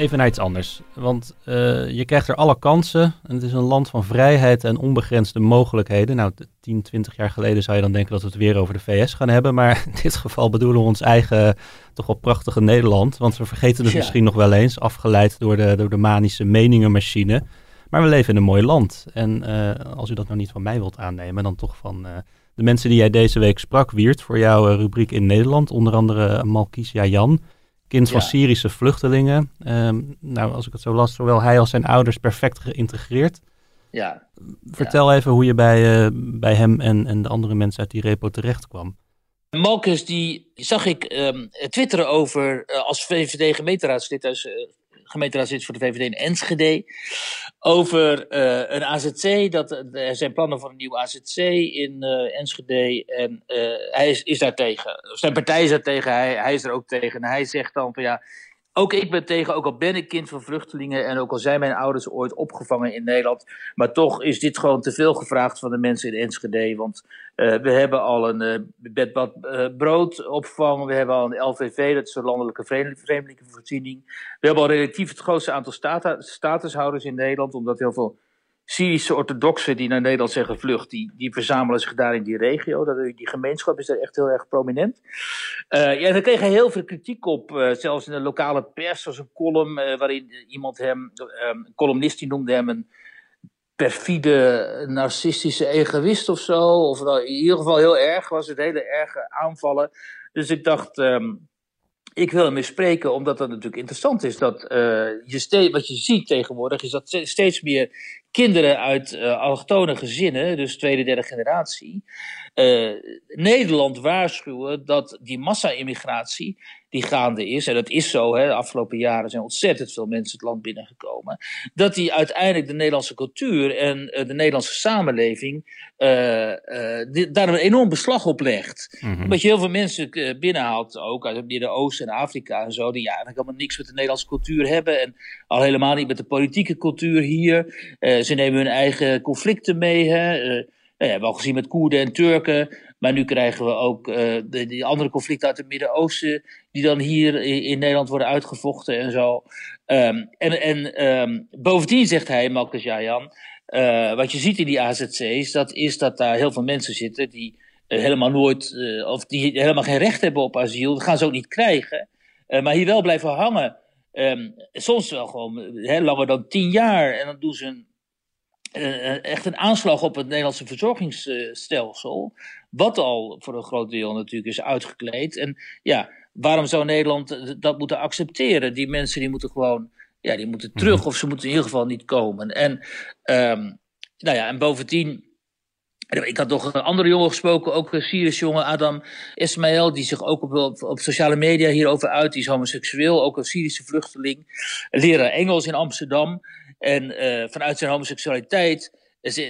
Even naar iets anders. Want eh, je krijgt er alle kansen. En het is een land van vrijheid en onbegrensde mogelijkheden. Nou, t- 10, 20 jaar geleden zou je dan denken dat we het weer over de VS gaan hebben. Maar in dit geval bedoelen we ons eigen, toch wel prachtige Nederland. Want we vergeten het Ja. misschien nog wel eens, afgeleid door de, door de manische meningenmachine. Maar we leven in een mooi land. En eh, als u dat nou niet van mij wilt aannemen, dan toch van eh, de mensen die jij deze week sprak, Wiert, voor jouw rubriek in Nederland. Onder andere Malkisia Jan, kind van. Syrische vluchtelingen. Ehm, nou, als ik het zo las, zowel hij als zijn ouders perfect geïntegreerd. ja. Vertel even hoe je bij, uh, bij hem en, en de andere mensen uit die repo terecht kwam. Malkus, die zag ik um, twitteren over uh, als VVD-gemeenteraadslid, als uh, gemeenteraadslid voor de VVD in Enschede, over een AZC. Dat, er zijn plannen voor een nieuw AZC in Enschede en hij is, is daar tegen. Zijn partij is daar tegen, hij, hij is er ook tegen. En hij zegt dan van ja, ook ik ben tegen, ook al ben ik kind van vluchtelingen en ook al zijn mijn ouders ooit opgevangen in Nederland. Maar toch is dit gewoon te veel gevraagd van de mensen in Enschede. Want uh, we hebben al een uh, bedbad uh, broodopvang, we hebben al een LVV, dat is een landelijke vreemdelingenvoorziening. We hebben al relatief het grootste aantal stata statushouders in Nederland, omdat heel veel Syrische orthodoxen die naar Nederland zijn gevlucht, die, die verzamelen zich daar in die regio. Dat, die gemeenschap is daar echt heel erg prominent. Uh, ja, daar kreeg hij heel veel kritiek op, uh, zelfs in de lokale pers. was een column uh, waarin iemand hem, een columnist die noemde hem een perfide, narcistische egoïst of zo. Of in ieder geval heel erg, was het hele erge aanvallen. Dus ik dacht, um, ik wil eens spreken, omdat dat natuurlijk interessant is. Dat, uh, je wat je ziet tegenwoordig is dat steeds meer kinderen uit uh, allochtone gezinnen, dus tweede, derde generatie, uh, Nederland waarschuwen dat die massa-immigratie die gaande is, en dat is zo, hè, de afgelopen jaren zijn ontzettend veel mensen het land binnengekomen, dat die uiteindelijk de Nederlandse cultuur en uh, de Nederlandse samenleving die, daar een enorm beslag op legt. Mm -hmm. Omdat je heel veel mensen binnenhaalt, ook uit het Midden-Oosten en Afrika en zo, die ja, eigenlijk helemaal niks met de Nederlandse cultuur hebben en al helemaal niet met de politieke cultuur hier. ze nemen hun eigen conflicten mee, hè. Uh, we hebben al gezien met Koerden en Turken. Maar nu krijgen we ook uh, de, die andere conflicten uit het Midden-Oosten. die dan hier in, Nederland worden uitgevochten en zo. Um, en en um, bovendien zegt hij, Malkus Jajan. Uh, wat je ziet in die AZC's, dat is dat daar heel veel mensen zitten. die uh, helemaal nooit. of die helemaal geen recht hebben op asiel. Dat gaan ze ook niet krijgen. maar hier wel blijven hangen. Um, soms wel gewoon hè, langer dan tien jaar. En dan doen ze een echt een aanslag op het Nederlandse verzorgingsstelsel. Wat al voor een groot deel natuurlijk is uitgekleed. En ja, waarom zou Nederland dat moeten accepteren? Die mensen die moeten gewoon, ja, die moeten terug mhm. of ze moeten in ieder geval niet komen. En, um, nou ja, en bovendien. Ik had nog een andere jongen gesproken, ook een Syrische jongen, Adam Ismail, die zich ook op, op, op, sociale media hierover uit. Die is homoseksueel, ook een Syrische vluchteling. Leraar Engels in Amsterdam. En uh, vanuit zijn homoseksualiteit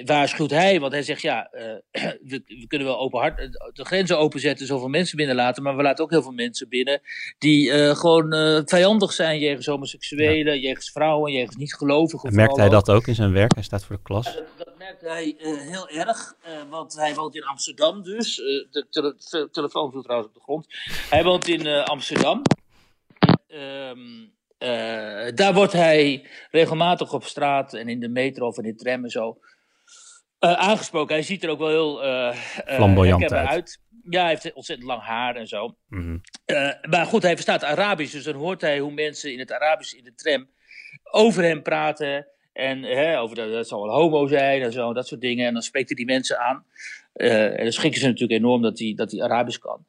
waarschuwt hij, want hij zegt ja, uh, we, we, kunnen wel open hart, de grenzen openzetten, zoveel mensen binnenlaten, maar we laten ook heel veel mensen binnen die uh, gewoon uh, vijandig zijn jegens homoseksuelen, ja. jegens vrouwen, jegens niet-gelovigen. Merkt hij dat ook in zijn werk? Hij staat voor de klas. Dat, merkt hij heel erg, want hij woont in Amsterdam dus. de tele telefoon viel trouwens op de grond. Hij woont in Amsterdam. Um, uh, daar wordt hij regelmatig op straat en in de metro of in de tram en zo uh, aangesproken. Hij ziet er ook wel heel uh, flamboyant uit. uit. Ja, hij heeft ontzettend lang haar en zo. Mm -hmm. maar goed, hij verstaat Arabisch, dus dan hoort hij hoe mensen in het Arabisch in de tram over hem praten. En hè, over dat, dat zal wel homo zijn en zo, dat soort dingen. En dan spreekt hij die mensen aan. Uh, en dan schrikken ze natuurlijk enorm dat hij, dat hij Arabisch kan.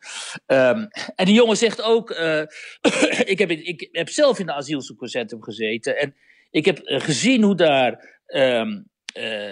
Um, en die jongen zegt ook: uh, ik, heb, ik heb zelf in de asielzoekerscentrum gezeten. En ik heb gezien hoe daar um,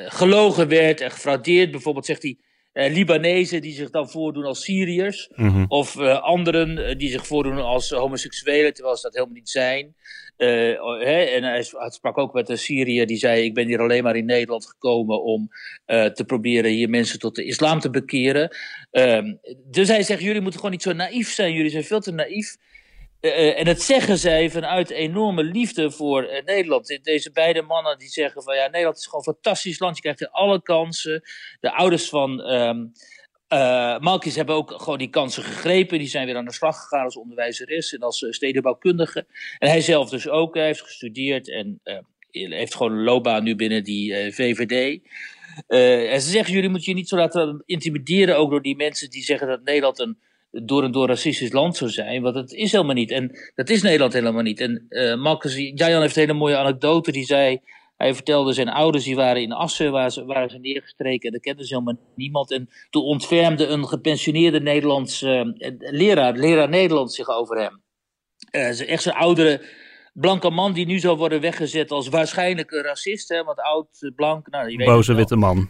gelogen werd en gefraudeerd. Bijvoorbeeld zegt hij. Uh, Libanezen die zich dan voordoen als Syriërs. Mm -hmm. Of uh, anderen die zich voordoen als homoseksuelen, terwijl ze dat helemaal niet zijn. Hè, en hij sprak ook met een Syriër die zei: Ik ben hier alleen maar in Nederland gekomen om te proberen hier mensen tot de islam te bekeren. Ehm, dus hij zegt: Jullie moeten gewoon niet zo naïef zijn, jullie zijn veel te naïef. Uh, en dat zeggen zij vanuit enorme liefde voor uh, Nederland. Deze beide mannen die zeggen van ja, Nederland is gewoon een fantastisch land. Je krijgt alle kansen. De ouders van um, uh, Malkis hebben ook gewoon die kansen gegrepen. Die zijn weer aan de slag gegaan als onderwijzeres en als stedenbouwkundige. En hij zelf dus ook. Hij heeft gestudeerd en heeft gewoon een loopbaan nu binnen die VVD. en ze zeggen, jullie moeten je niet zo laten intimideren ook door die mensen die zeggen dat Nederland een door en door racistisch land zou zijn. Want dat is helemaal niet. En dat is Nederland helemaal niet. En uh, Marcus, Jajan heeft een hele mooie anekdote. Die zei, hij vertelde zijn ouders, die waren in Assen, waar ze, waren ze neergestreken. En daar kenden ze helemaal niemand. En toen ontfermde een gepensioneerde Nederlands uh, leraar, leraar Nederlands zich over hem. Uh, echt zo'n oudere blanke man die nu zou worden weggezet als waarschijnlijk een racist, hè, want oud, blank. Nou, je weet Boze witte man.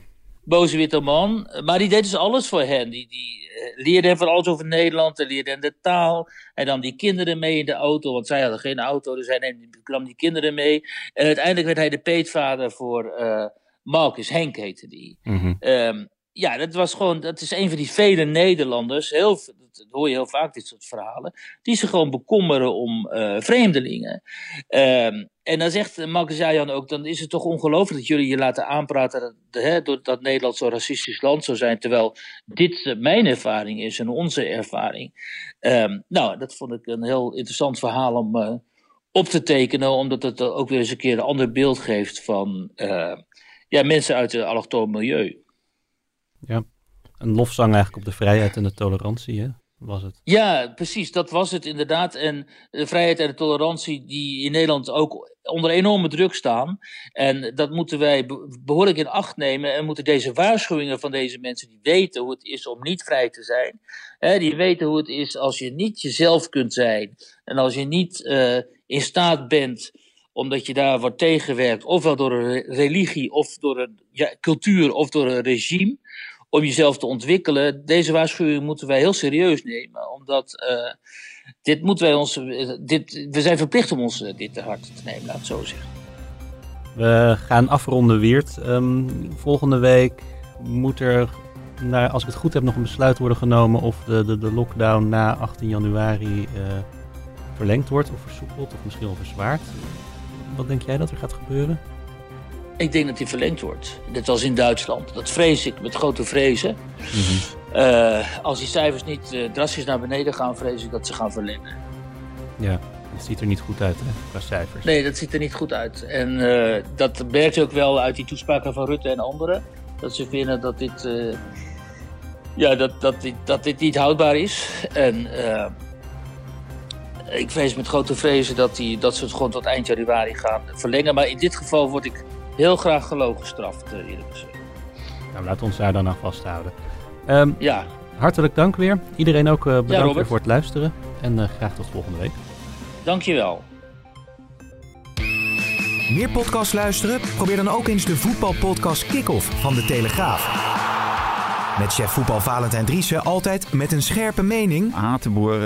Boze witte man. Maar die deed dus alles voor hen. Die, die eh, leerde hen van alles over Nederland, en leerde hen de taal. Hij nam die kinderen mee in de auto, want zij hadden geen auto, dus hij nam die kinderen mee. En uiteindelijk werd hij de peetvader voor eh Marcus, Henk heette die. Mhm. Ehm, ja, dat was gewoon, dat is een van die vele Nederlanders, heel, dat hoor je heel vaak, dit soort verhalen, die zich gewoon bekommeren om eh, vreemdelingen. Ehm, en dan zegt Marcus ook, dan is het toch ongelooflijk dat jullie je laten aanpraten dat, hè, door dat Nederland zo'n racistisch land zou zijn, terwijl dit mijn ervaring is en onze ervaring. Ehm, nou, dat vond ik een heel interessant verhaal om eh, op te tekenen, omdat het ook weer eens een keer een ander beeld geeft van eh, ja, mensen uit het allochtoon milieu. Ja. Een lofzang eigenlijk op de vrijheid en de tolerantie, hè? Was het. Ja, precies, dat was het inderdaad. En de vrijheid en de tolerantie die in Nederland ook onder enorme druk staan. En dat moeten wij be- behoorlijk in acht nemen. En moeten deze waarschuwingen van deze mensen die weten hoe het is om niet vrij te zijn. Hè, die weten hoe het is als je niet jezelf kunt zijn. En als je niet eh, in staat bent omdat je daar wordt tegengewerkt, ofwel door een re- religie, of door een ja, cultuur, of door een regime, om jezelf te ontwikkelen. Deze waarschuwing moeten wij heel serieus nemen, omdat eh, dit moeten wij ons, eh, dit, we zijn verplicht om ons eh, dit te harte te nemen, laat het zo zeggen. We gaan afronden, Weert. Ehm, volgende week moet er, nou, als ik het goed heb, nog een besluit worden genomen of de, de, de lockdown na 18 januari verlengd wordt of versoepeld of misschien wel verzwaard. Wat denk jij dat er gaat gebeuren? Ik denk dat die verlengd wordt, net als in Duitsland. Dat vrees ik met grote vrezen. Eh, als die cijfers niet eh, drastisch naar beneden gaan, vrees ik dat ze gaan verlengen. Ja, het ziet er niet goed uit hè, qua cijfers. Nee, dat ziet er niet goed uit. En eh, dat merkt je ook wel uit die toespraken van Rutte en anderen. Dat ze vinden dat dit, ja, dat, dat, dit, dat dit niet houdbaar is. En ik vrees met grote vrezen dat, die, dat ze het gewoon tot eind januari gaan verlengen. Maar in dit geval word ik heel graag gelogen gestraft, eh, eerlijk gezegd. Nou, laten we ons daar dan aan vasthouden. Ehm, Ja, hartelijk dank weer. Iedereen ook eh, bedankt voor het luisteren. En eh, graag tot volgende week. dankjewel. Meer podcasts luisteren? Probeer dan ook eens de voetbalpodcast Kick-Off van De Telegraaf. Met chef voetbal Valentijn Driessen altijd met een scherpe mening. Hatenboer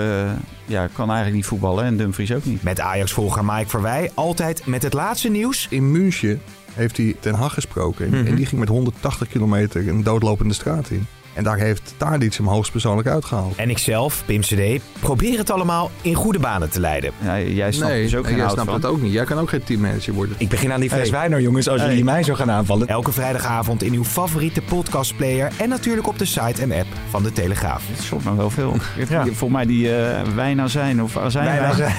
ja, kan eigenlijk niet voetballen en Dumfries ook niet. Met Ajax-volger Mike Verwij altijd met het laatste nieuws. In München heeft hij Ten Hag gesproken. Mhm. En die ging met 180 kilometer een doodlopende straat in. En daar heeft Tadic hem hoogstpersoonlijk uitgehaald. En ikzelf, Pim CD, probeer het allemaal in goede banen te leiden. Ja, jij snapt nee, dus ook en geen jij snapt van. het ook niet. Jij kan ook geen teammanager worden. Ik begin aan die fles Hey. wijn nou jongens, als Hey. jullie mij zo gaan aanvallen. Elke vrijdagavond in uw favoriete podcastplayer en natuurlijk op de site en app van De Telegraaf. Het somt me wel veel. Volgens mij die eh wijn azijn of azijn. Zijn